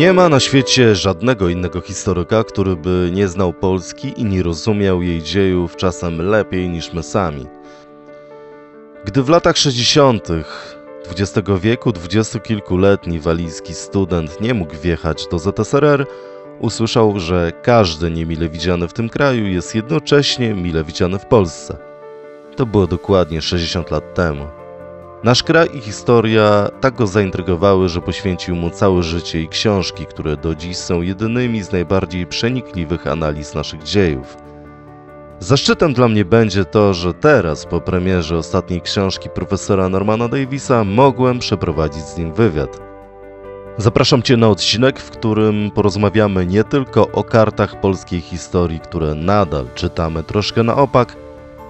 Nie ma na świecie żadnego innego historyka, który by nie znał Polski i nie rozumiał jej dziejów czasem lepiej niż my sami. Gdy w latach 60. XX wieku dwudziestokilkuletni walijski student nie mógł wjechać do ZSRR, usłyszał, że każdy niemile widziany w tym kraju jest jednocześnie mile widziany w Polsce. To było dokładnie 60 lat temu. Nasz kraj i historia tak go zaintrygowały, że poświęcił mu całe życie i książki, które do dziś są jedynymi z najbardziej przenikliwych analiz naszych dziejów. Zaszczytem dla mnie będzie to, że teraz, po premierze ostatniej książki profesora Normana Davisa, mogłem przeprowadzić z nim wywiad. Zapraszam Cię na odcinek, w którym porozmawiamy nie tylko o kartach polskiej historii, które nadal czytamy troszkę na opak,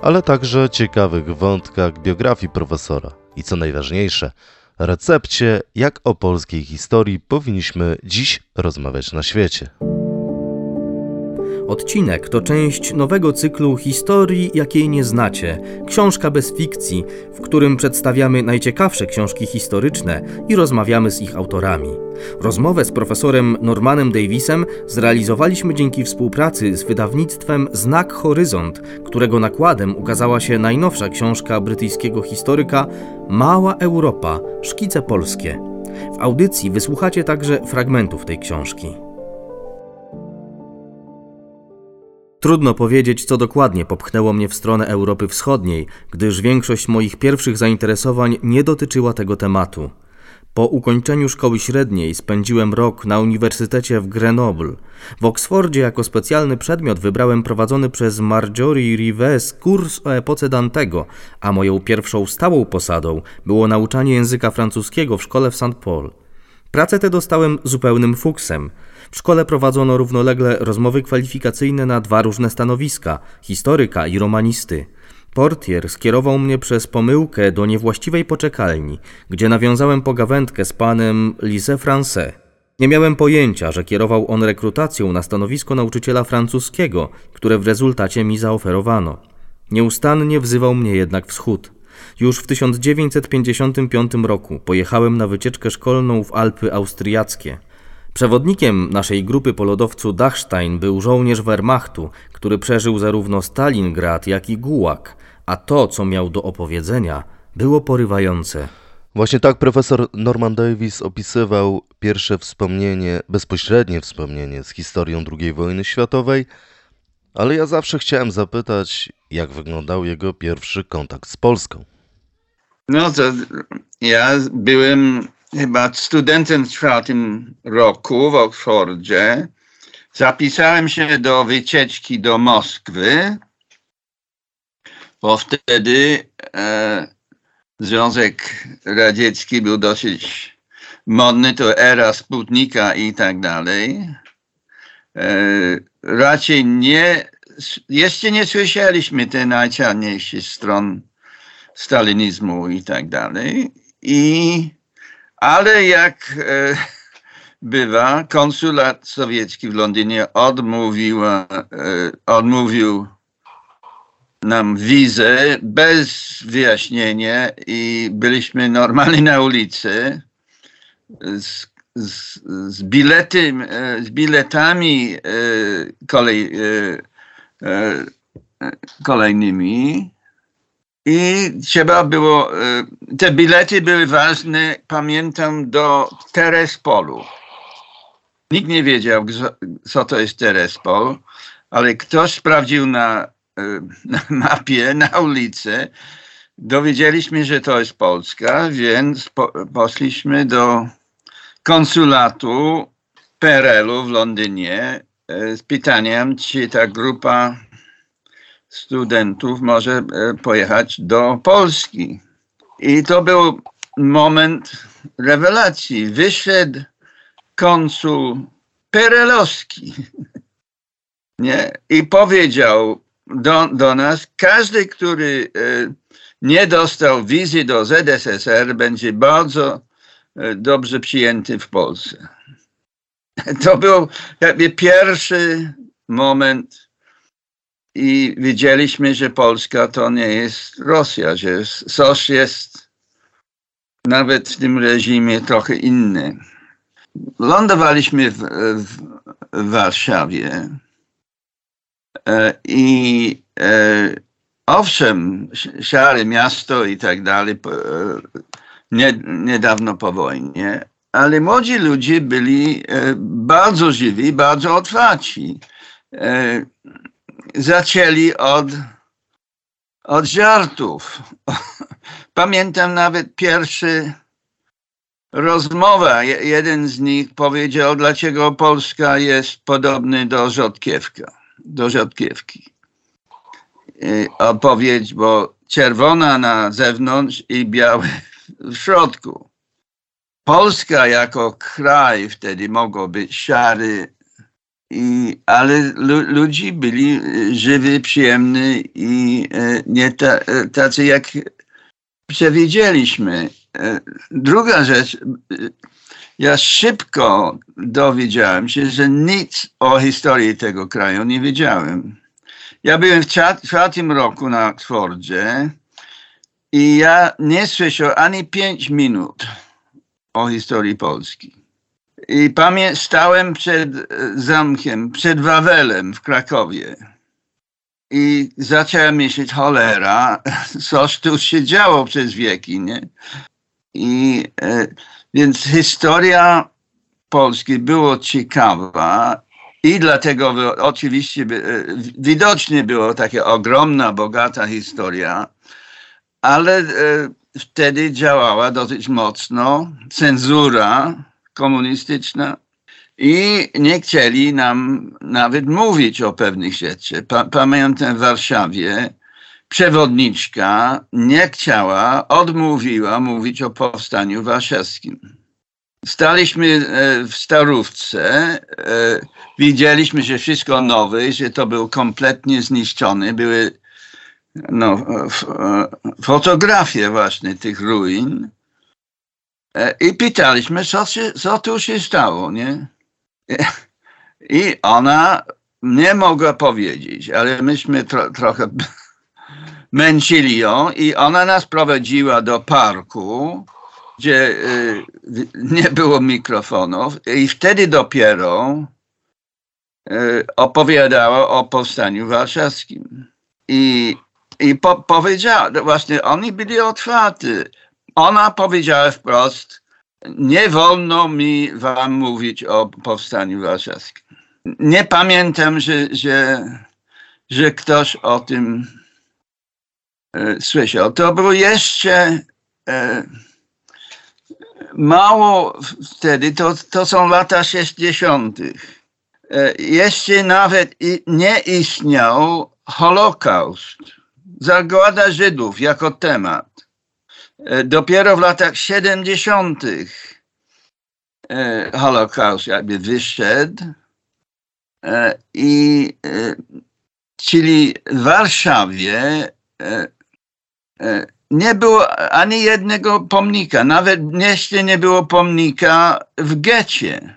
ale także ciekawych wątkach biografii profesora i co najważniejsze, recepcie, jak o polskiej historii powinniśmy dziś rozmawiać na świecie. Odcinek to część nowego cyklu Historii, jakiej nie znacie. Książka bez fikcji, w którym przedstawiamy najciekawsze książki historyczne i rozmawiamy z ich autorami. Rozmowę z profesorem Normanem Davisem zrealizowaliśmy dzięki współpracy z wydawnictwem Znak Horyzont, którego nakładem ukazała się najnowsza książka brytyjskiego historyka Mała Europa Szkice Polskie. W audycji wysłuchacie także fragmentów tej książki. Trudno powiedzieć, co dokładnie popchnęło mnie w stronę Europy Wschodniej, gdyż większość moich pierwszych zainteresowań nie dotyczyła tego tematu. Po ukończeniu szkoły średniej spędziłem rok na Uniwersytecie w Grenoble. W Oksfordzie jako specjalny przedmiot wybrałem prowadzony przez Marjorie Rives kurs o epoce Dantego, a moją pierwszą stałą posadą było nauczanie języka francuskiego w szkole w St. Paul. Pracę tę dostałem zupełnym fuksem – w szkole prowadzono równolegle rozmowy kwalifikacyjne na dwa różne stanowiska historyka i romanisty. Portier skierował mnie przez pomyłkę do niewłaściwej poczekalni, gdzie nawiązałem pogawędkę z panem Lise Francais. Nie miałem pojęcia, że kierował on rekrutacją na stanowisko nauczyciela francuskiego, które w rezultacie mi zaoferowano. Nieustannie wzywał mnie jednak wschód. Już w 1955 roku pojechałem na wycieczkę szkolną w Alpy Austriackie. Przewodnikiem naszej grupy po lodowcu Dachstein był żołnierz Wehrmachtu, który przeżył zarówno Stalingrad, jak i Gułak, a to, co miał do opowiedzenia, było porywające. Właśnie tak profesor Norman Davis opisywał pierwsze wspomnienie, bezpośrednie wspomnienie z historią II wojny światowej, ale ja zawsze chciałem zapytać, jak wyglądał jego pierwszy kontakt z Polską. No to ja byłem chyba studentem w czwartym roku w Oxfordzie. Zapisałem się do wycieczki do Moskwy, bo wtedy e, Związek Radziecki był dosyć modny, to era Sputnika i tak dalej. E, raczej nie, jeszcze nie słyszeliśmy te najczarniejszych stron stalinizmu i tak dalej. I ale jak e, bywa, konsulat sowiecki w Londynie odmówił, e, odmówił nam wizę bez wyjaśnienia i byliśmy normalnie na ulicy z, z, z, bilety, e, z biletami kolej, kolejnymi i trzeba było, e, te bilety były ważne, pamiętam, do Terespolu. Nikt nie wiedział, co to jest Terespol, ale ktoś sprawdził na, e, na mapie, na ulicy. Dowiedzieliśmy, że to jest Polska, więc po, poszliśmy do konsulatu PRL-u w Londynie e, z pytaniem, czy ta grupa studentów może e, pojechać do Polski. I to był moment rewelacji. Wyszedł konsul Perelowski nie? i powiedział do, do nas, każdy, który e, nie dostał wizy do ZSSR, będzie bardzo e, dobrze przyjęty w Polsce. To był jakby pierwszy moment i wiedzieliśmy, że Polska to nie jest Rosja, że coś jest nawet w tym reżimie trochę inny. lądowaliśmy w, w, w Warszawie i owszem, szare miasto i tak dalej, nie, niedawno po wojnie, ale młodzi ludzie byli bardzo żywi, bardzo otwarci. Zaczęli od od żartów. Pamiętam nawet pierwszy rozmowa. Jeden z nich powiedział, dlaczego Polska jest podobny do Rzodkiewka, do Rzodkiewki. Opowiedź, bo czerwona na zewnątrz i biały w środku. Polska jako kraj wtedy mogło być szary i, ale lu, ludzi byli e, żywi, przyjemni i e, nie ta, e, tacy jak przewidzieliśmy. Druga rzecz, ja szybko dowiedziałem się, że nic o historii tego kraju nie wiedziałem. Ja byłem w czwartym roku na Oxfordzie i ja nie słyszałem ani pięć minut o historii Polski. I pamię stałem przed e, zamkiem, przed Wawelem w Krakowie. I zacząłem myśleć, cholera, coś tu się działo przez wieki, nie? I e, więc historia Polski była ciekawa i dlatego było, oczywiście by, e, widocznie była taka ogromna, bogata historia, ale e, wtedy działała dosyć mocno cenzura, komunistyczna i nie chcieli nam nawet mówić o pewnych rzeczach. Pa, pamiętam w Warszawie przewodniczka nie chciała, odmówiła mówić o powstaniu warszawskim. Staliśmy e, w Starówce, e, widzieliśmy, że wszystko nowe, że to był kompletnie zniszczony, były no, fotografie właśnie tych ruin E, I pytaliśmy, co, się, co tu się stało, nie? I ona nie mogła powiedzieć, ale myśmy tro, trochę męczyli ją i ona nas prowadziła do parku, gdzie y, nie było mikrofonów i wtedy dopiero y, opowiadała o powstaniu warszawskim. I, i po, powiedziała, właśnie oni byli otwarci ona powiedziała wprost, nie wolno mi wam mówić o powstaniu warszawskim. Nie pamiętam, że, że, że ktoś o tym e, słyszał. To było jeszcze e, mało wtedy, to, to są lata 60. E, jeszcze nawet i, nie istniał Holokaust, zagłada Żydów jako temat. E, dopiero w latach 70. E, Holokaust jakby wyszedł e, i czyli w Warszawie nie było ani jednego pomnika, nawet w mieście nie było pomnika w getcie.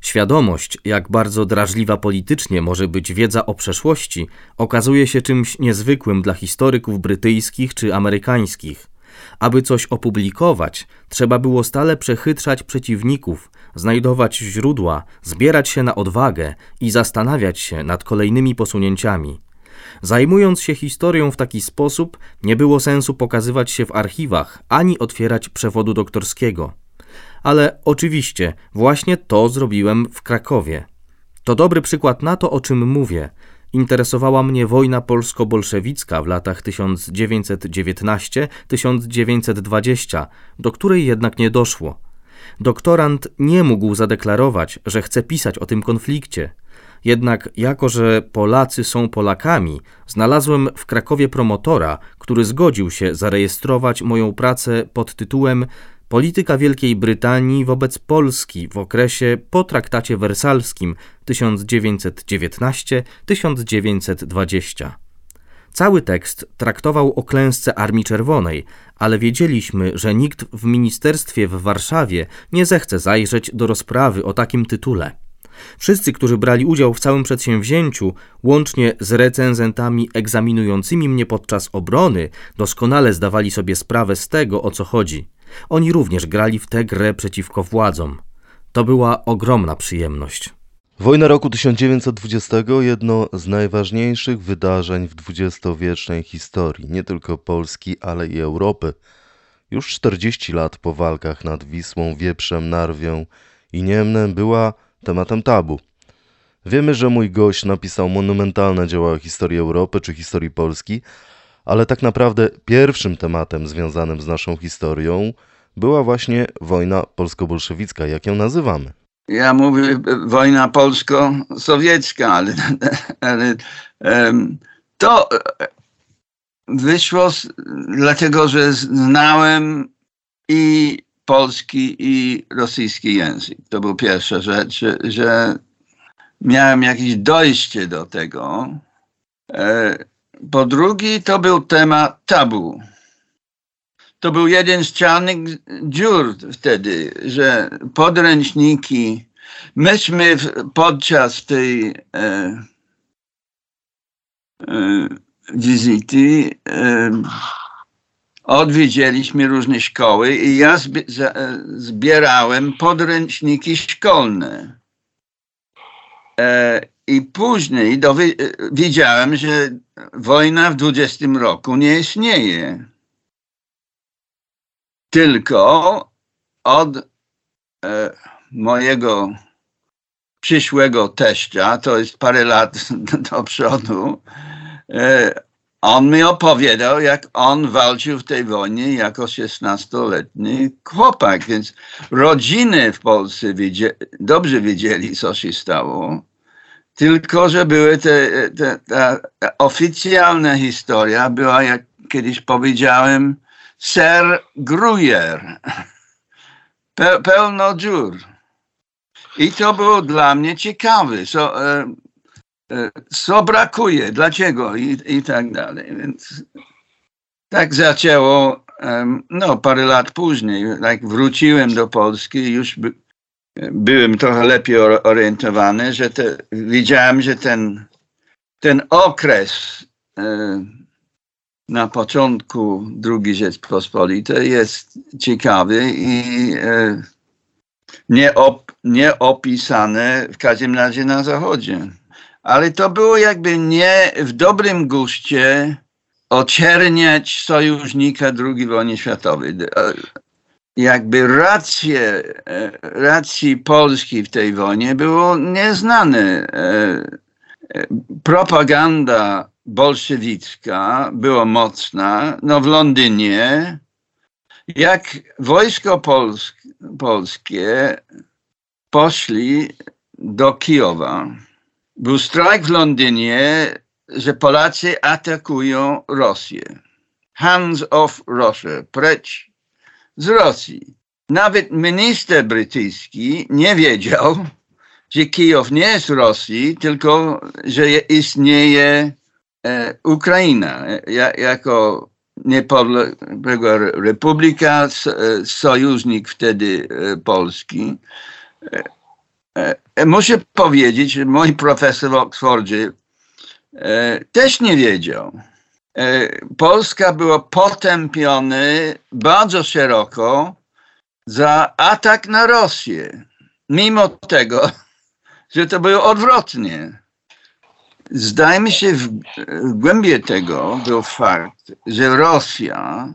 Świadomość, jak bardzo drażliwa politycznie może być wiedza o przeszłości, okazuje się czymś niezwykłym dla historyków brytyjskich czy amerykańskich. Aby coś opublikować, trzeba było stale przechytrzać przeciwników, znajdować źródła, zbierać się na odwagę i zastanawiać się nad kolejnymi posunięciami. Zajmując się historią w taki sposób, nie było sensu pokazywać się w archiwach ani otwierać przewodu doktorskiego. Ale oczywiście, właśnie to zrobiłem w Krakowie. To dobry przykład na to, o czym mówię. Interesowała mnie wojna polsko-bolszewicka w latach 1919-1920, do której jednak nie doszło. Doktorant nie mógł zadeklarować, że chce pisać o tym konflikcie. Jednak jako, że Polacy są Polakami, znalazłem w Krakowie promotora, który zgodził się zarejestrować moją pracę pod tytułem Polityka Wielkiej Brytanii wobec Polski w okresie po traktacie wersalskim 1919-1920. Cały tekst traktował o klęsce Armii Czerwonej, ale wiedzieliśmy, że nikt w ministerstwie w Warszawie nie zechce zajrzeć do rozprawy o takim tytule. Wszyscy, którzy brali udział w całym przedsięwzięciu, łącznie z recenzentami egzaminującymi mnie podczas obrony, doskonale zdawali sobie sprawę z tego, o co chodzi. Oni również grali w tę grę przeciwko władzom. To była ogromna przyjemność. Wojna roku 1920 jedno z najważniejszych wydarzeń w dwudziestowiecznej historii, nie tylko Polski, ale i Europy. Już 40 lat po walkach nad Wisłą, Wieprzem, Narwią i Niemnem była tematem tabu. Wiemy, że mój gość napisał monumentalne dzieła o historii Europy czy historii Polski, ale tak naprawdę pierwszym tematem związanym z naszą historią była właśnie wojna polsko-bolszewicka, jak ją nazywamy. Ja mówię wojna polsko-sowiecka, ale, ale to wyszło z, dlatego, że znałem i polski, i rosyjski język. To była pierwsza rzecz, że, że miałem jakieś dojście do tego. E, po drugie, to był temat tabu. To był jeden z czarnych dziur wtedy, że podręczniki, myśmy podczas tej e, e, wizyty e, różne szkoły i ja zbierałem podręczniki szkolne. I później dowi- że wojna w 20 roku nie istnieje. Tylko od e, mojego przyszłego teścia, to jest parę lat do przodu, e, on mi opowiadał, jak on walczył w tej wojnie jako 16-letni chłopak, więc rodziny w Polsce dobrze wiedzieli, co się stało. Tylko, że były te, te, ta oficjalna historia była, jak kiedyś powiedziałem, ser Gruyère. Pe, pełno dziur. I to było dla mnie ciekawe. So, e, e, co brakuje, dlaczego i, i tak dalej. Więc tak zaczęło, no parę lat później, jak wróciłem do Polski, już by, byłem trochę lepiej orientowany, że te, widziałem, że ten, ten okres e, na początku II Rzeczpospolitej jest ciekawy i e, nieop, nieopisany w każdym razie na Zachodzie. Ale to było jakby nie w dobrym guście oczerniać sojusznika II wojny światowej. E, jakby racje, e, racji Polski w tej wojnie było nieznane. Propaganda bolszewicka była mocna. No w Londynie, jak wojsko polsk, polskie poszli do Kijowa, był strajk w Londynie, że Polacy atakują Rosję. Hands off Russia, precz z Rosji. Nawet minister brytyjski nie wiedział, że Kijów nie jest Rosji, tylko że istnieje e, Ukraina ja, jako niepodległa republika, e, sojusznik wtedy e, Polski. E, e, muszę powiedzieć, że mój profesor w Oxfordzie też nie wiedział. Polska była potępiony bardzo szeroko za atak na Rosję. Mimo tego, że to było odwrotnie. Zdajmy się, w, w głębie tego był fakt, że Rosja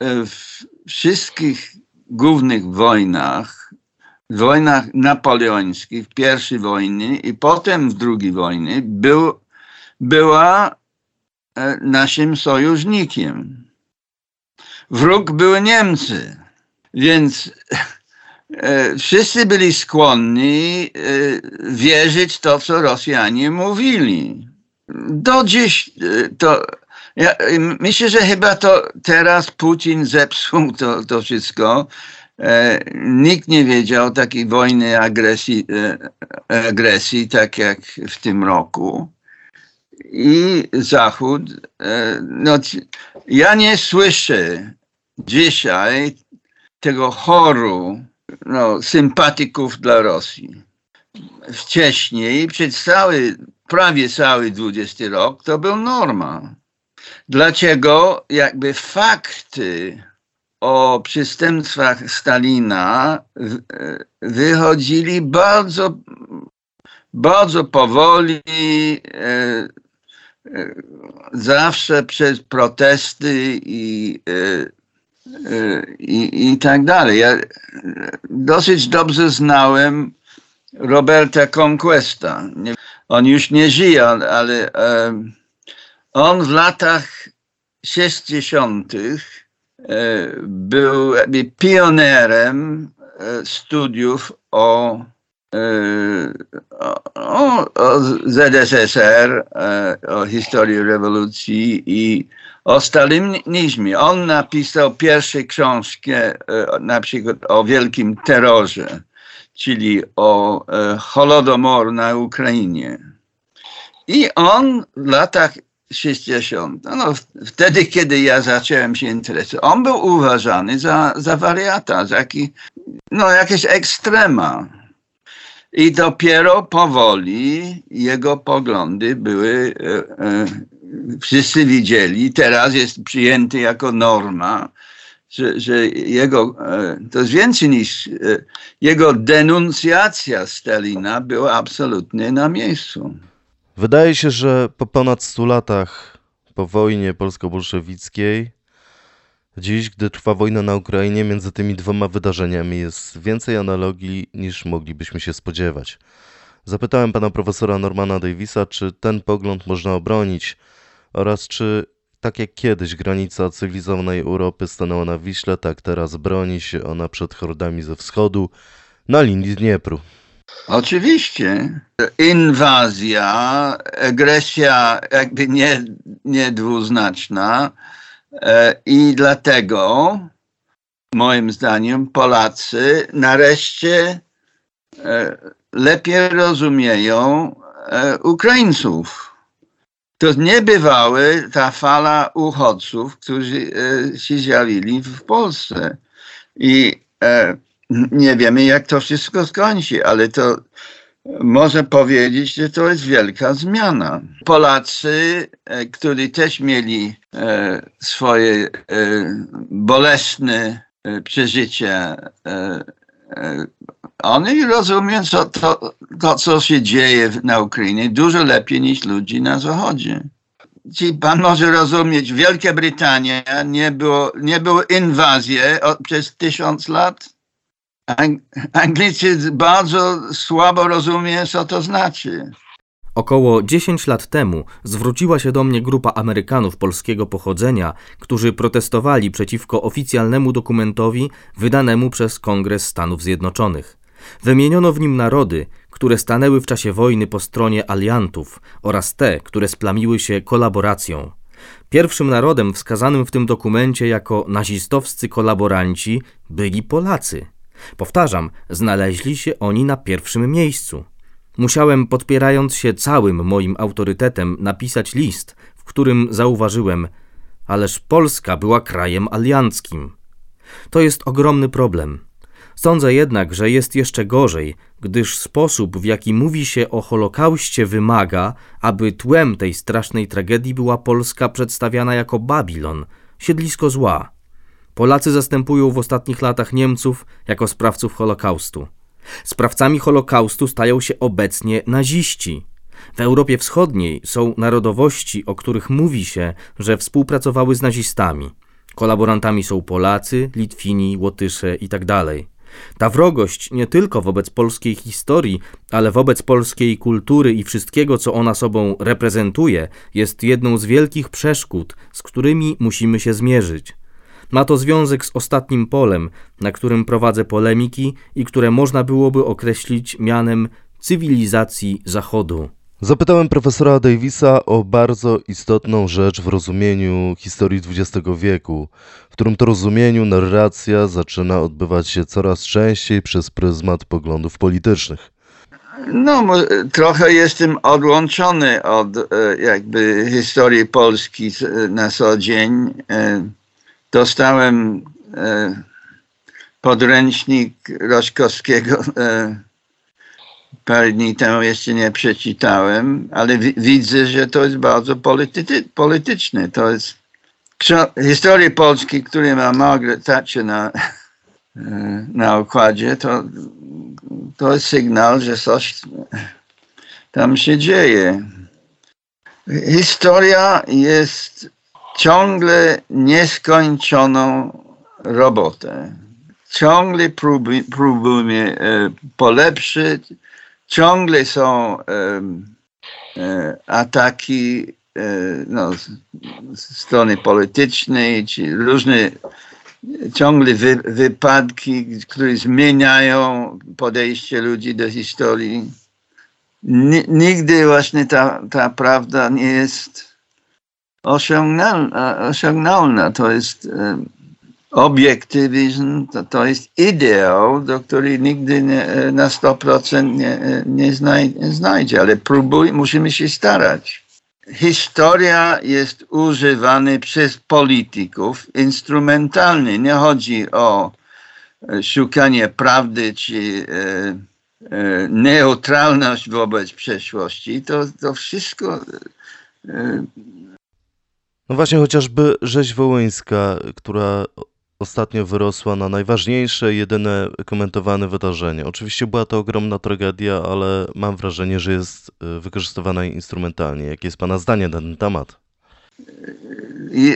w wszystkich głównych wojnach, wojnach napoleońskich, w pierwszej wojnie i potem w drugiej wojnie, był, była e, naszym sojusznikiem. Wróg były Niemcy. Więc E, wszyscy byli skłonni e, wierzyć to, co Rosjanie mówili. Do dziś e, to. Ja myślę, że chyba to teraz Putin zepsuł to, to wszystko. Nikt nie wiedział takiej wojny agresji, agresji, tak jak w tym roku. I Zachód, no, ja nie słyszę dzisiaj tego choru no, sympatyków dla Rosji. Wcześniej, przez cały, prawie cały XX rok, to był norma. Dlaczego jakby fakty o przestępstwach Stalina wychodzili bardzo, bardzo powoli, zawsze przez protesty i, i, i tak dalej. Ja dosyć dobrze znałem Roberta Conquesta. On już nie żyje, ale on w latach 60. był pionerem studiów o o, o ZSSR, o historii rewolucji i o stalinizmie. On napisał pierwsze książki na przykład o wielkim terrorze, czyli o Holodomor na Ukrainie. I on w latach 60, no, wtedy, kiedy ja zacząłem się interesować, on był uważany za, za wariata, za jaki, no, jakieś ekstrema. I dopiero powoli jego poglądy były, e, e, wszyscy widzieli, teraz jest przyjęty jako norma, że, że jego, e, to jest więcej niż, jego denuncjacja Stalina była absolutnie na miejscu. Wydaje się, że po ponad 100 latach po wojnie polsko-bolszewickiej, dziś, gdy trwa wojna na Ukrainie, między tymi dwoma wydarzeniami jest więcej analogii niż moglibyśmy się spodziewać. Zapytałem pana profesora Normana Davisa, czy ten pogląd można obronić oraz czy tak jak kiedyś granica cywilizowanej Europy stanęła na Wiśle, tak teraz broni się ona przed hordami ze wschodu na linii Dniepru. Oczywiście. Inwazja, agresja jakby nie, nie dwuznaczna e, i dlatego moim zdaniem Polacy nareszcie e, lepiej rozumieją e, Ukraińców. To nie bywały ta fala uchodźców, którzy się zjawili w Polsce. I nie wiemy, jak to wszystko skończy, ale to może powiedzieć, że to jest wielka zmiana. Polacy, e, którzy też mieli e, swoje e, bolesne przeżycia, oni rozumieją co, to, to, co się dzieje na Ukrainie, dużo lepiej niż ludzi na Zachodzie. Czyli pan może rozumieć, Wielka Brytania nie było, nie było inwazji przez tysiąc lat Anglicy bardzo słabo rozumieją, co to znaczy. Około 10 lat temu zwróciła się do mnie grupa Amerykanów polskiego pochodzenia, którzy protestowali przeciwko oficjalnemu dokumentowi wydanemu przez Kongres Stanów Zjednoczonych. Wymieniono w nim narody, które stanęły w czasie wojny po stronie aliantów oraz te, które splamiły się kolaboracją. Pierwszym narodem wskazanym w tym dokumencie jako nazistowscy kolaboranci byli Polacy. Powtarzam, znaleźli się oni na pierwszym miejscu. Musiałem, podpierając się całym moim autorytetem, napisać list, w którym zauważyłem, ależ Polska była krajem alianckim. To jest ogromny problem. Sądzę jednak, że jest jeszcze gorzej, gdyż sposób, w jaki mówi się o Holokauście, wymaga, aby tłem tej strasznej tragedii była Polska przedstawiana jako Babilon, siedlisko zła. Polacy zastępują w ostatnich latach Niemców jako sprawców Holokaustu. Sprawcami Holokaustu stają się obecnie naziści. W Europie Wschodniej są narodowości, o których mówi się, że współpracowały z nazistami. Kolaborantami są Polacy, Litwini, Łotysze itd. Tak Ta wrogość nie tylko wobec polskiej historii, ale wobec polskiej kultury i wszystkiego, co ona sobą reprezentuje, jest jedną z wielkich przeszkód, z którymi musimy się zmierzyć. Ma to związek z ostatnim polem, na którym prowadzę polemiki i które można byłoby określić mianem cywilizacji Zachodu. Zapytałem profesora Davisa o bardzo istotną rzecz w rozumieniu historii XX wieku, w którym to rozumieniu narracja zaczyna odbywać się coraz częściej przez pryzmat poglądów politycznych. No, trochę jestem odłączony od e, jakby historii Polski na co dzień. E, dostałem e, podręcznik Roszkowskiego e, parę dni temu, jeszcze nie przeczytałem, ale wi widzę, że to jest bardzo polity polityczne. To jest historii Polski, który ma Margaret Thatcher na, na układzie, to, to jest sygnał, że coś tam się dzieje. Historia jest ciągle nieskończoną robotę. Ciągle próbujemy e, polepszyć, ciągle są e, ataki e, no, strony politycznej, czy różne ciągle wy, wypadki, które zmieniają podejście ludzi do historii. Nigdy właśnie ta, ta prawda nie jest osiągnalna. osiągnalna. To jest obiektywizm, to, to jest ideał, do którego nigdy nie, na 100% nie, nie, znajdzie, ale próbuj, musimy się starać. Historia jest używana przez polityków instrumentalnie. Nie chodzi o e, szukanie prawdy czy e, e, neutralność wobec przeszłości. To, to wszystko no właśnie, chociażby rzeź wołyńska, która ostatnio wyrosła na najważniejsze, jedyne komentowane wydarzenie. Oczywiście była to ogromna tragedia, ale mam wrażenie, że jest e, wykorzystywana instrumentalnie. Jakie jest Pana zdanie na ten temat?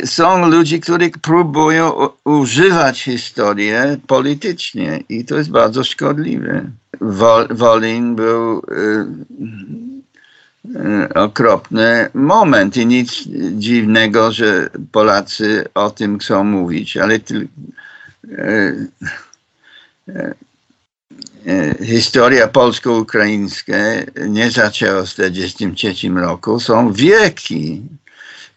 Są ludzie, którzy próbują używać historii politycznie i to jest bardzo szkodliwe. Wolin był E, okropny moment i nic dziwnego, że Polacy o tym chcą mówić, ale ty, e, e, e, historia polsko-ukraińska nie zaczęła w 1943 roku, są wieki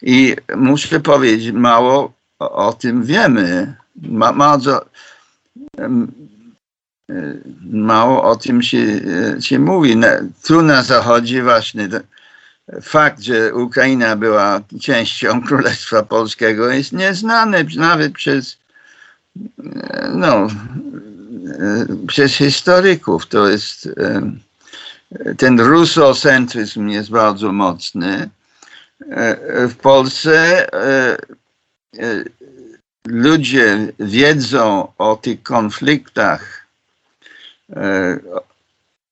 i muszę powiedzieć, mało o, o tym wiemy. Ma, bardzo, mało o tym się, się mówi. Tu na zachodzie właśnie fakt, że Ukraina była częścią Królestwa Polskiego jest nieznany nawet przez no, przez historyków. To jest ten rusocentryzm jest bardzo mocny. W Polsce ludzie wiedzą o tych konfliktach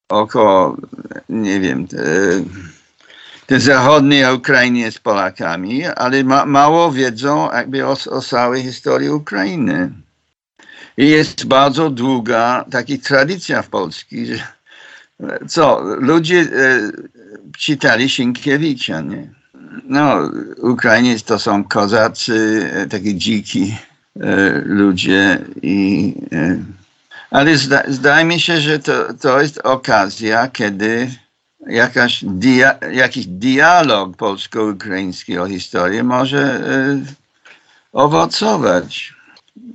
około, nie wiem, te zachodniej Ukrainie z Polakami, ale ma, mało wiedzą jakby o, o całej historii Ukrainy. I jest bardzo długa taka tradycja w Polsce, że co, ludzie e, czytali Sienkiewicza, nie? No, Ukraińcy to są kozacy, e, takie dziki e, ludzie i e, ale zda, zdaje mi się, że to, to jest okazja, kiedy jakaś dia, jakiś dialog polsko-ukraiński o historii może e, owocować.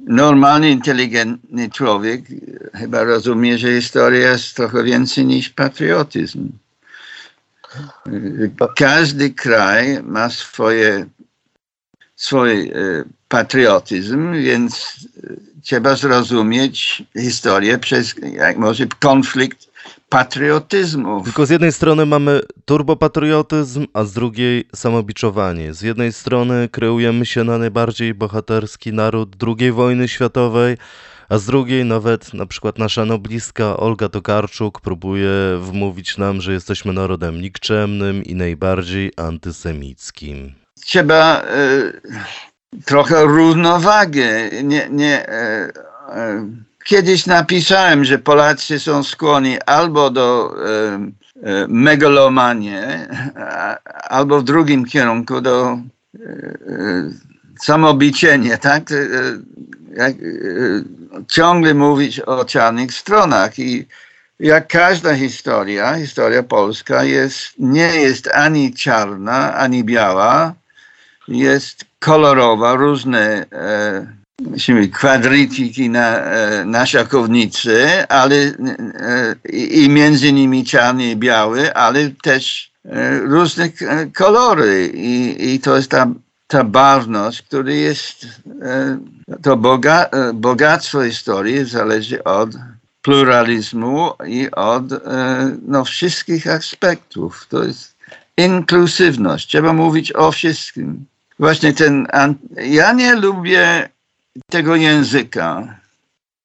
Normalny, inteligentny człowiek chyba rozumie, że historia jest trochę więcej niż patriotyzm. Każdy kraj ma swoje, swój e, patriotyzm, więc trzeba zrozumieć historię przez jak może konflikt patriotyzmu. Tylko z jednej strony mamy turbopatriotyzm, a z drugiej samobiczowanie. Z jednej strony kreujemy się na najbardziej bohaterski naród II wojny światowej, a z drugiej nawet na przykład nasza nobliska Olga Tokarczuk próbuje wmówić nam, że jesteśmy narodem nikczemnym i najbardziej antysemickim. Trzeba y trochę równowagę. Nie, nie, e, e, kiedyś napisałem, że Polacy są skłonni albo do e, e megalomanii, albo w drugim kierunku do e, e samobicienia, tak? Jak, ciągle mówić o czarnych stronach i jak każda historia, historia polska jest, nie jest ani czarna, ani biała, jest kolorowa, różne e, kwadryciki na, e, na szachownicy, ale e, i między nimi czarny i biały, ale też e, różne kolory i, i to jest ta, ta barwność, która jest e, to boga, e, bogactwo historii zależy od pluralizmu i od no, wszystkich aspektów. To jest inkluzywność. Trzeba mówić o wszystkim właśnie ten, ja nie lubię tego języka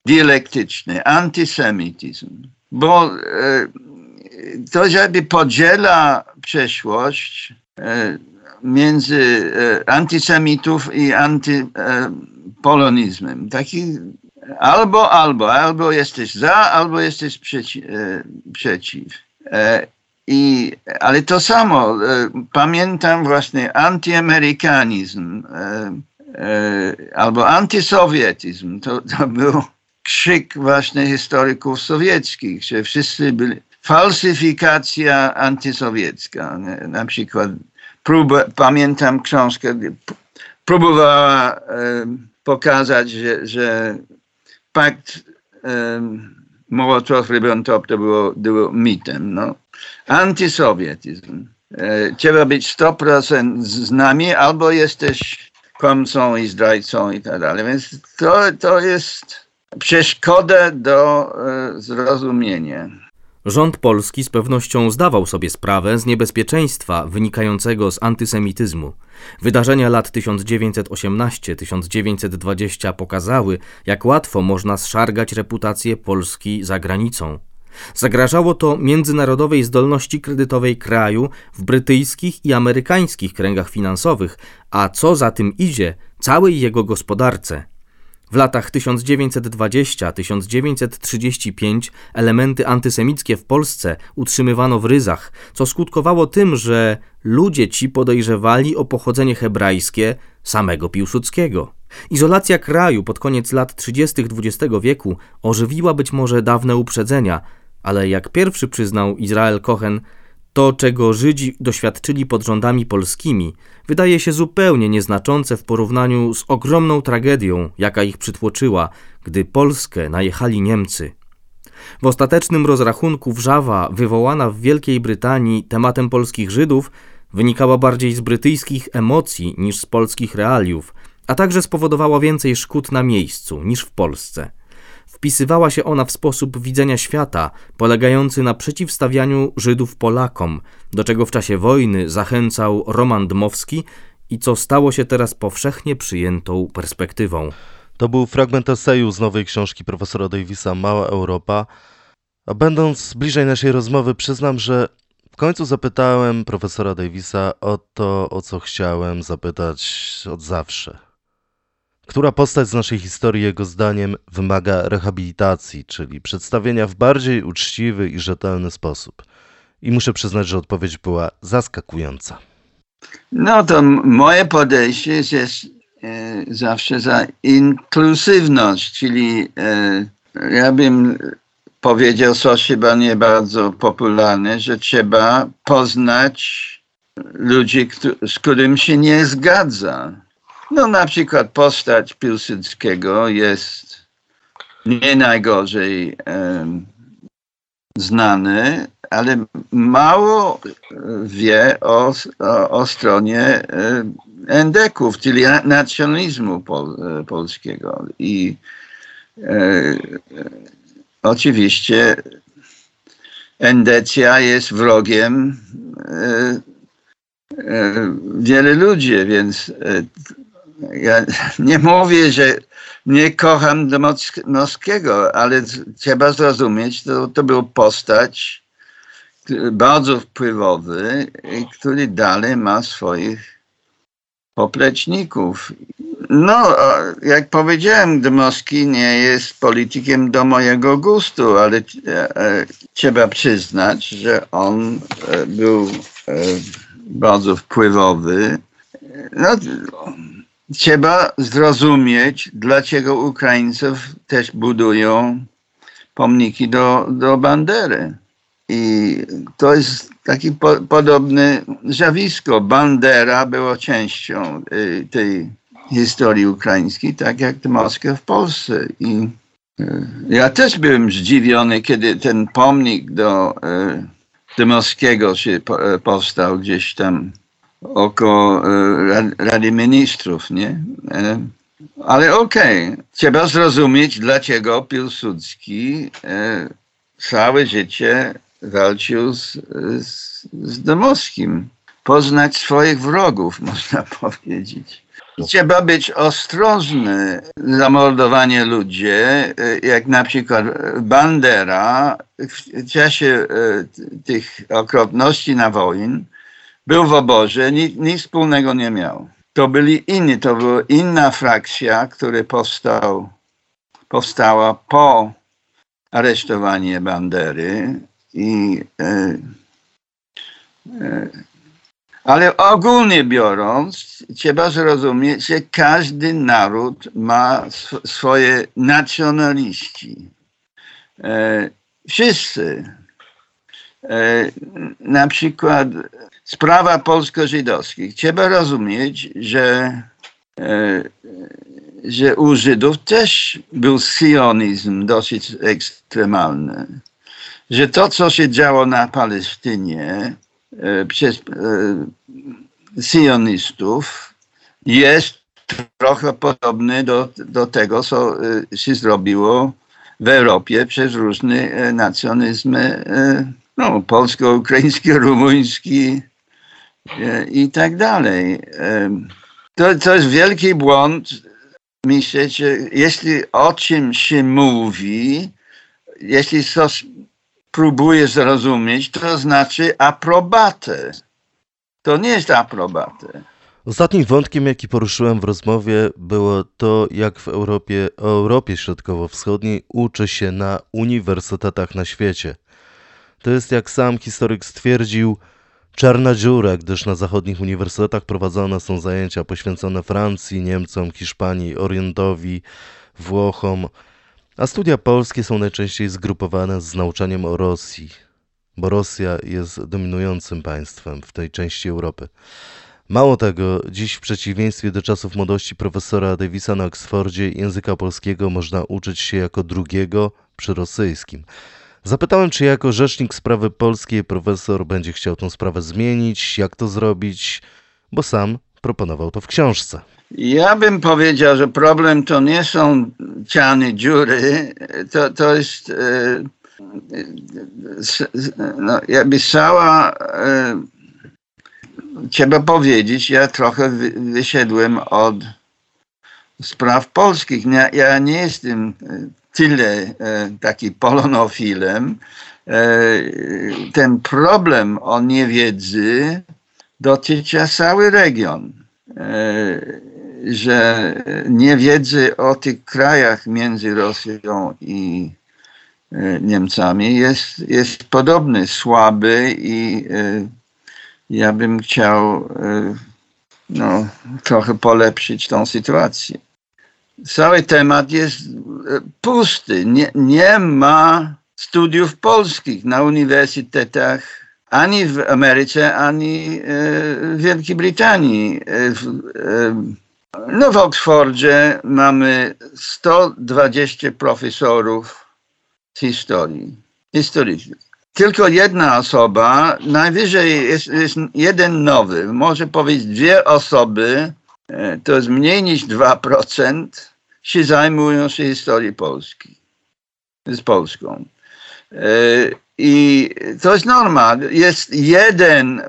dialektyczny, antysemityzm, bo e, to jakby podziela przeszłość e, między e, antysemitów i antypolonizmem. Taki albo, albo, albo jesteś za, albo jesteś przeci przeciw. I, ale to samo, pamiętam właśnie antyamerykanizm albo antysowietyzm. To, to był krzyk właśnie historyków sowieckich, że wszyscy byli, falsyfikacja antysowiecka. Na przykład próba, pamiętam książkę, próbowała e, pokazać, że, że pakt e, Mołotow-Ribbentrop to było, było mitem. No. Antysowietyzm. E, trzeba być 100% z nami, albo jesteś kłamcą i zdrajcą i tak dalej. Więc to, to jest przeszkoda do e, zrozumienia. Rząd polski z pewnością zdawał sobie sprawę z niebezpieczeństwa wynikającego z antysemityzmu. Wydarzenia lat 1918-1920 pokazały, jak łatwo można zszargać reputację Polski za granicą. Zagrażało to międzynarodowej zdolności kredytowej kraju w brytyjskich i amerykańskich kręgach finansowych, a co za tym idzie, całej jego gospodarce. W latach 1920-1935 elementy antysemickie w Polsce utrzymywano w ryzach, co skutkowało tym, że ludzie ci podejrzewali o pochodzenie hebrajskie samego Piłsudskiego. Izolacja kraju pod koniec lat 30. XX wieku ożywiła być może dawne uprzedzenia, ale jak pierwszy przyznał Izrael Cohen, to, czego Żydzi doświadczyli pod rządami polskimi, wydaje się zupełnie nieznaczące w porównaniu z ogromną tragedią, jaka ich przytłoczyła, gdy Polskę najechali Niemcy. W ostatecznym rozrachunku wrzawa wywołana w Wielkiej Brytanii tematem polskich Żydów wynikała bardziej z brytyjskich emocji niż z polskich realiów, a także spowodowała więcej szkód na miejscu niż w Polsce. Wpisywała się ona w sposób widzenia świata, polegający na przeciwstawianiu Żydów Polakom, do czego w czasie wojny zachęcał Roman Dmowski i co stało się teraz powszechnie przyjętą perspektywą. To był fragment eseju z nowej książki profesora Davisa Mała Europa. A będąc bliżej naszej rozmowy, przyznam, że w końcu zapytałem profesora Davisa o to, o co chciałem zapytać od zawsze. Która postać z naszej historii, jego zdaniem, wymaga rehabilitacji, czyli przedstawienia w bardziej uczciwy i rzetelny sposób? I muszę przyznać, że odpowiedź była zaskakująca. No to moje podejście jest e, zawsze za inkluzywność, czyli e, ja bym powiedział coś chyba nie bardzo popularne, że trzeba poznać ludzi, z którym się nie zgadza no na przykład postać Piłsudskiego jest nie najgorzej znany, ale mało wie o, o, o stronie um, endeków, czyli nacjonalizmu pol, polskiego. I e, oczywiście endecja jest wrogiem e, e, wiele ludzi, więc e, ja nie mówię, że nie kocham Dmowskiego, ale trzeba zrozumieć, to, to był postać bardzo wpływowy, który dalej ma swoich popleczników. No, jak powiedziałem, Dmowski nie jest politykiem do mojego gustu, ale e, e, trzeba przyznać, że on e, był bardzo wpływowy. No, trzeba zrozumieć, dlaczego Ukraińców też budują pomniki do, do Bandery. I to jest taki po, podobne zjawisko. Bandera była częścią y, tej historii ukraińskiej, tak jak Moskwa w Polsce. I y, ja też byłem zdziwiony, kiedy ten pomnik do y, Dymowskiego się po, y, powstał gdzieś tam około e, Rady Ministrów, nie? E, ale okej, okay. trzeba zrozumieć, dlaczego Piłsudski e, całe życie walczył z, z, z Dmowskim. poznać swoich wrogów, można powiedzieć. Trzeba być ostrożny zamordowanie ludzi, jak na przykład Bandera w czasie tych okropności na wojnie był w obozie, nic, nic wspólnego nie miał. To byli inni, to była inna frakcja, która powstał, powstała po aresztowaniu Bandery i e, e, ale ogólnie biorąc, trzeba zrozumieć, że każdy naród ma sw swoje nacjonaliści. E, wszyscy. E, na przykład sprawa polsko-żydowskich. Trzeba rozumieć, że, e, że u Żydów też był sionizm dosyć ekstremalny. Że to, co się działo na Palestynie e, przez sionistów, jest trochę podobny do, do tego, co się zrobiło w Europie przez różne nacjonalizmy no, polsko-ukraiński, rumuński e, i tak dalej. To, to jest wielki błąd myśleć, że jeśli o czym się mówi, jeśli coś próbuje zrozumieć, to znaczy aprobatę. To nie jest aprobatę. Ostatnim wątkiem, jaki poruszyłem w rozmowie, było to, jak w Europie, Europie Środkowo-Wschodniej uczy się na uniwersytetach na świecie. To jest, jak sam historyk stwierdził, czarna dziura, gdyż na zachodnich uniwersytetach prowadzone są zajęcia poświęcone Francji, Niemcom, Hiszpanii, Orientowi, Włochom, a studia polskie są najczęściej zgrupowane z nauczaniem o Rosji, bo Rosja jest dominującym państwem w tej części Europy. Mało tego, dziś w przeciwieństwie do czasów młodości profesora Davisa na Oksfordzie języka polskiego można uczyć się jako drugiego przy rosyjskim. Zapytałem, czy jako rzecznik sprawy polskiej profesor będzie chciał tę sprawę zmienić, jak to zrobić, bo sam proponował to w książce. Ja bym powiedział, że problem to nie są ciany dziury, to, to jest e, no, jakby cała e, trzeba powiedzieć, ja trochę wysiedłem od spraw polskich. Ja nie jestem tyle e, taki polonofilem, e, ten problem o niewiedzy dotyczy cały region. E, że niewiedzy o tych krajach między Rosją i Niemcami jest, jest podobny, słaby i ja bym chciał no, trochę polepszyć tą sytuację cały temat jest e, pusty. Nie, nie ma studiów polskich na uniwersytetach ani w Ameryce, ani e, w Wielkiej Brytanii. E, no w Oksfordzie mamy 120 profesorów z historii, historycznych. Tylko jedna osoba, najwyżej jest, jest jeden nowy, może powiedzieć dwie osoby to jest mniej niż 2% się zajmują się historią Polski, z Polską. E, I to jest norma. Jest jeden,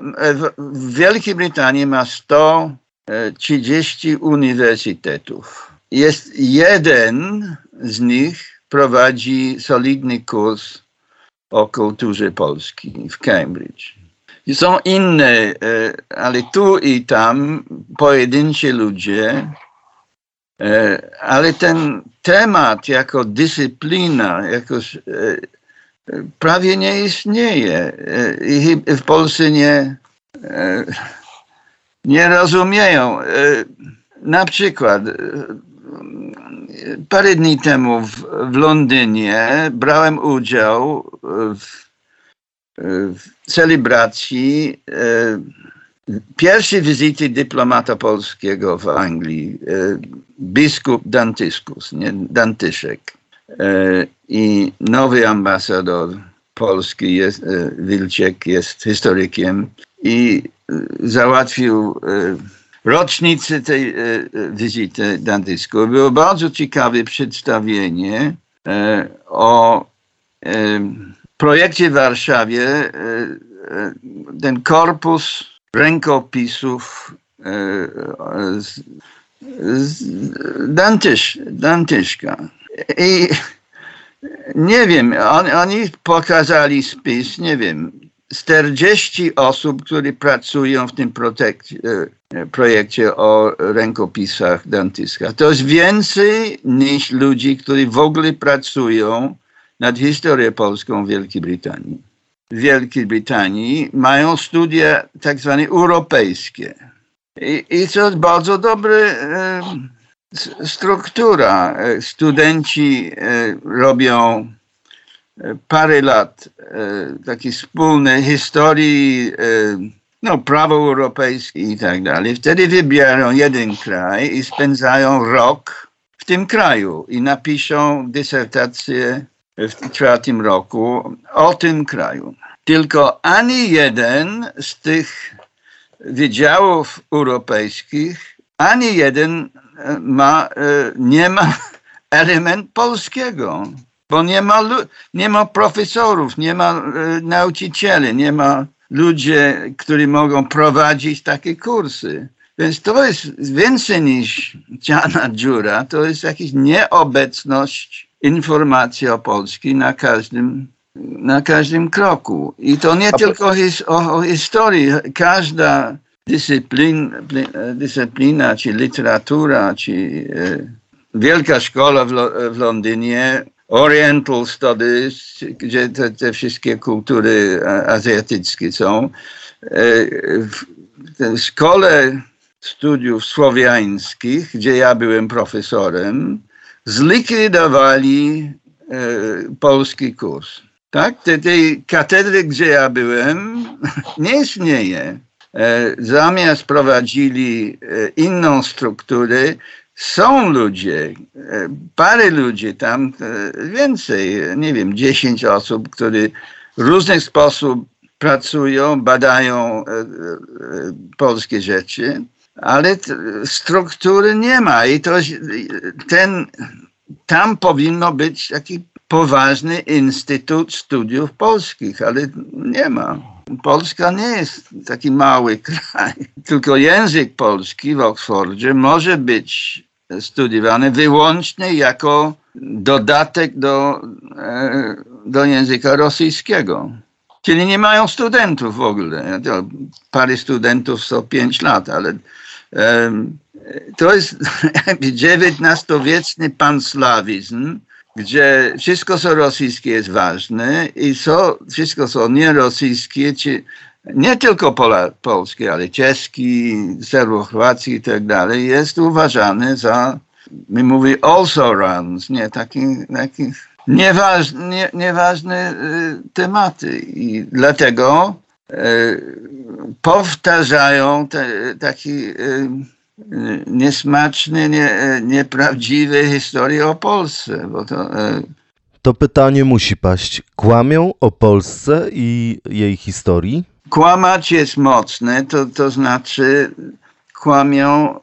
w Wielkiej Brytanii ma 130 uniwersytetów. Jest jeden z nich prowadzi solidny kurs o kulturze polskiej w Cambridge. Są inne, e, ale tu i tam pojedynczy ludzie, e, ale ten temat jako dyscyplina, jako e, prawie nie istnieje. I w Polsce nie, nie rozumieją. Na przykład parę dni temu w, w Londynie brałem udział w w celebracji e, pierwszej wizyty dyplomata polskiego w Anglii, e, biskup Dantyskus, nie, Dantyszek i nowy ambasador polski jest, Wilczek jest historykiem i załatwił rocznicę tej wizyty Dantysku. Było bardzo ciekawe przedstawienie o projekcie w Warszawie e, e, ten korpus rękopisów e, z, z Dantysz, Dantyszka. I nie wiem, on, oni pokazali spis, nie wiem, 40 osób, które pracują w tym projekcie o rękopisach Dantyska. To jest więcej niż ludzi, którzy w ogóle pracują nad historią polską w Wielkiej Brytanii. W Wielkiej Brytanii mają studia tak zwane europejskie. I, i to jest bardzo dobra e, struktura. Studenci e, robią e, parę lat e, takiej wspólnej historii, e, no, prawo europejskie i tak dalej. Wtedy wybiorą jeden kraj i spędzają rok w tym kraju i napiszą dysertację w czwartym roku o tym kraju. Tylko ani jeden z tych wydziałów europejskich, ani jeden e, ma, e, nie ma element polskiego, bo nie ma, nie ma profesorów, nie ma e, nauczycieli, nie ma ludzi, którzy mogą prowadzić takie kursy. Więc to jest więcej niż ciana dziura, to jest jakaś nieobecność informacji o Polsce na każdym, na każdym kroku. I to nie tylko his, o, o historii. Każda dyscyplin, dyscyplina, czy literatura, czy e, wielka szkoła w, w Londynie, Oriental Studies, gdzie te, te wszystkie kultury azjatyckie są. E, w, w szkole studiów słowiańskich, gdzie ja byłem profesorem, zlikwidowali e, polski kurs. Tak? Te, tej katedry, gdzie ja byłem, nie istnieje. E, zamiast prowadzili e, inną strukturę, są ludzie, e, parę ludzi tam, e, więcej, nie wiem, 10 osób, które w różny sposób pracują, badają e, polskie rzeczy ale struktury nie ma i to ten, tam powinno być taki poważny Instytut Studiów Polskich, ale nie ma. Polska nie jest taki mały kraj, tylko język polski w Oksfordzie może być studiowany wyłącznie jako dodatek do, e, do języka rosyjskiego. Czyli nie mają studentów w ogóle. Parę studentów co pięć lat, ale to jest XIX-wieczny panslawizm, gdzie wszystko co rosyjskie jest ważne i co, wszystko co nierosyjskie, czy nie tylko Pola, polskie, ale czeski, serbo-chorwacki i tak dalej, jest uważane za, my mówimy also runs, nie, taki, taki nieważne, nie, nieważne y, tematy. I dlatego E, powtarzają te, taki e, niesmaczny, nie, nieprawdziwy historie o Polsce. Bo to, e, to pytanie musi paść. Kłamią o Polsce i jej historii? Kłamać jest mocne, to, to znaczy kłamią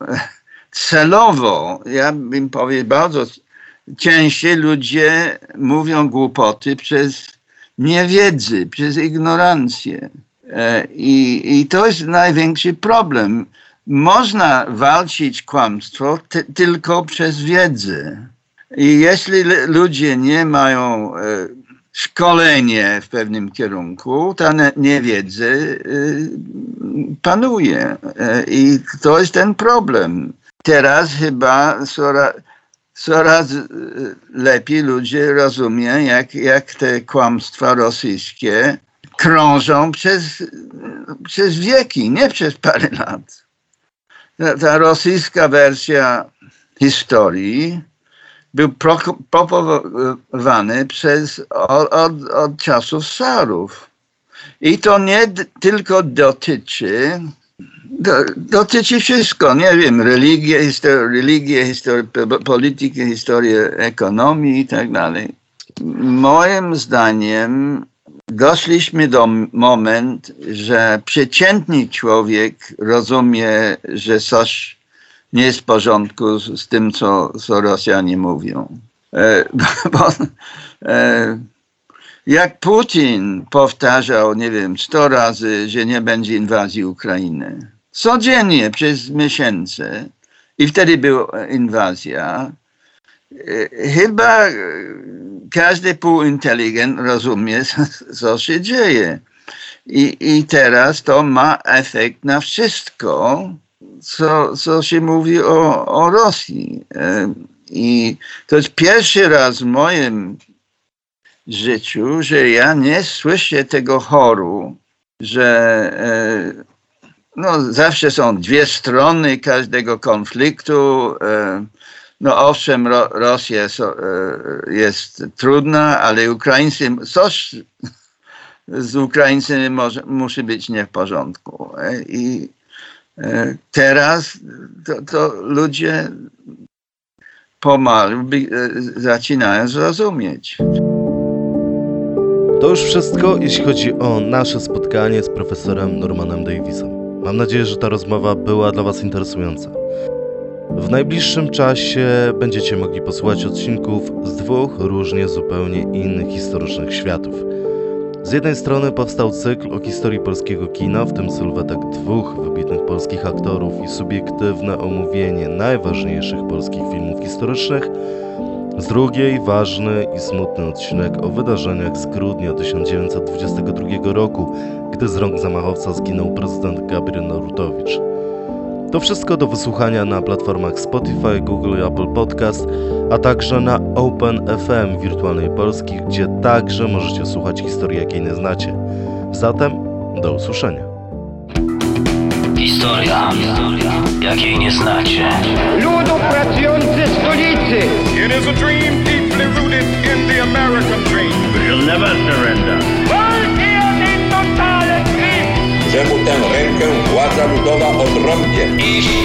celowo. Ja bym powiedział, bardzo częściej ludzie mówią głupoty przez niewiedzy, przez ignorancję. E, I, I to jest największy problem. Można walczyć kłamstwo ty, tylko przez wiedzę. I jeśli ludzie nie mają e, szkolenie w pewnym kierunku, ta niewiedza e, panuje. I to jest ten problem. Teraz chyba coraz, coraz lepiej ludzie rozumieją, jak, jak te kłamstwa rosyjskie krążą przez, przez wieki, nie przez parę lat. Ta, ta rosyjska wersja historii był propagowany przez, od, od, od czasów Sarów. I to nie tylko dotyczy, do, dotyczy wszystko, nie wiem, religię, historię, religię historię, politykę, historię ekonomii i tak dalej. Moim zdaniem doszliśmy do moment, że przeciętny człowiek rozumie, że coś nie jest w porządku z, z tym, co, co Rosjanie mówią. E, bo, e, jak Putin powtarzał, nie wiem, sto razy, że nie będzie inwazji Ukrainy. Codziennie przez miesiące. I wtedy była inwazja. E, chyba każdy półinteligent rozumie, co się dzieje. I, I teraz to ma efekt na wszystko, co, co się mówi o, o Rosji. E, I to jest pierwszy raz w moim życiu, że ja nie słyszę tego choru, że e, no, zawsze są dwie strony każdego konfliktu. E, no owszem, Ro Rosja jest, jest trudna, ale Ukraińcy, coś z Ukraińcami musi być nie w porządku. I teraz to, to ludzie pomalu zaczynają zrozumieć. To już wszystko, jeśli chodzi o nasze spotkanie z profesorem Normanem Davisem. Mam nadzieję, że ta rozmowa była dla Was interesująca. W najbliższym czasie będziecie mogli posłuchać odcinków z dwóch różnie zupełnie innych historycznych światów. Z jednej strony powstał cykl o historii polskiego kina, w tym sylwetek dwóch wybitnych polskich aktorów i subiektywne omówienie najważniejszych polskich filmów historycznych, z drugiej ważny i smutny odcinek o wydarzeniach z grudnia 1922 roku, gdy z rąk zamachowca zginął prezydent Gabriel Narutowicz. To wszystko do wysłuchania na platformach Spotify, Google i Apple Podcast, a także na OpenFM Wirtualnej Polski, gdzie także możecie słuchać historii, jakiej nie znacie. Zatem do usłyszenia. Historia, jakiej nie znacie. Ludu pracujący stolicy! It is a dream deeply rooted in the American dream. We'll never surrender. Że mu tę rękę władza ludowa odrąbie. Ich.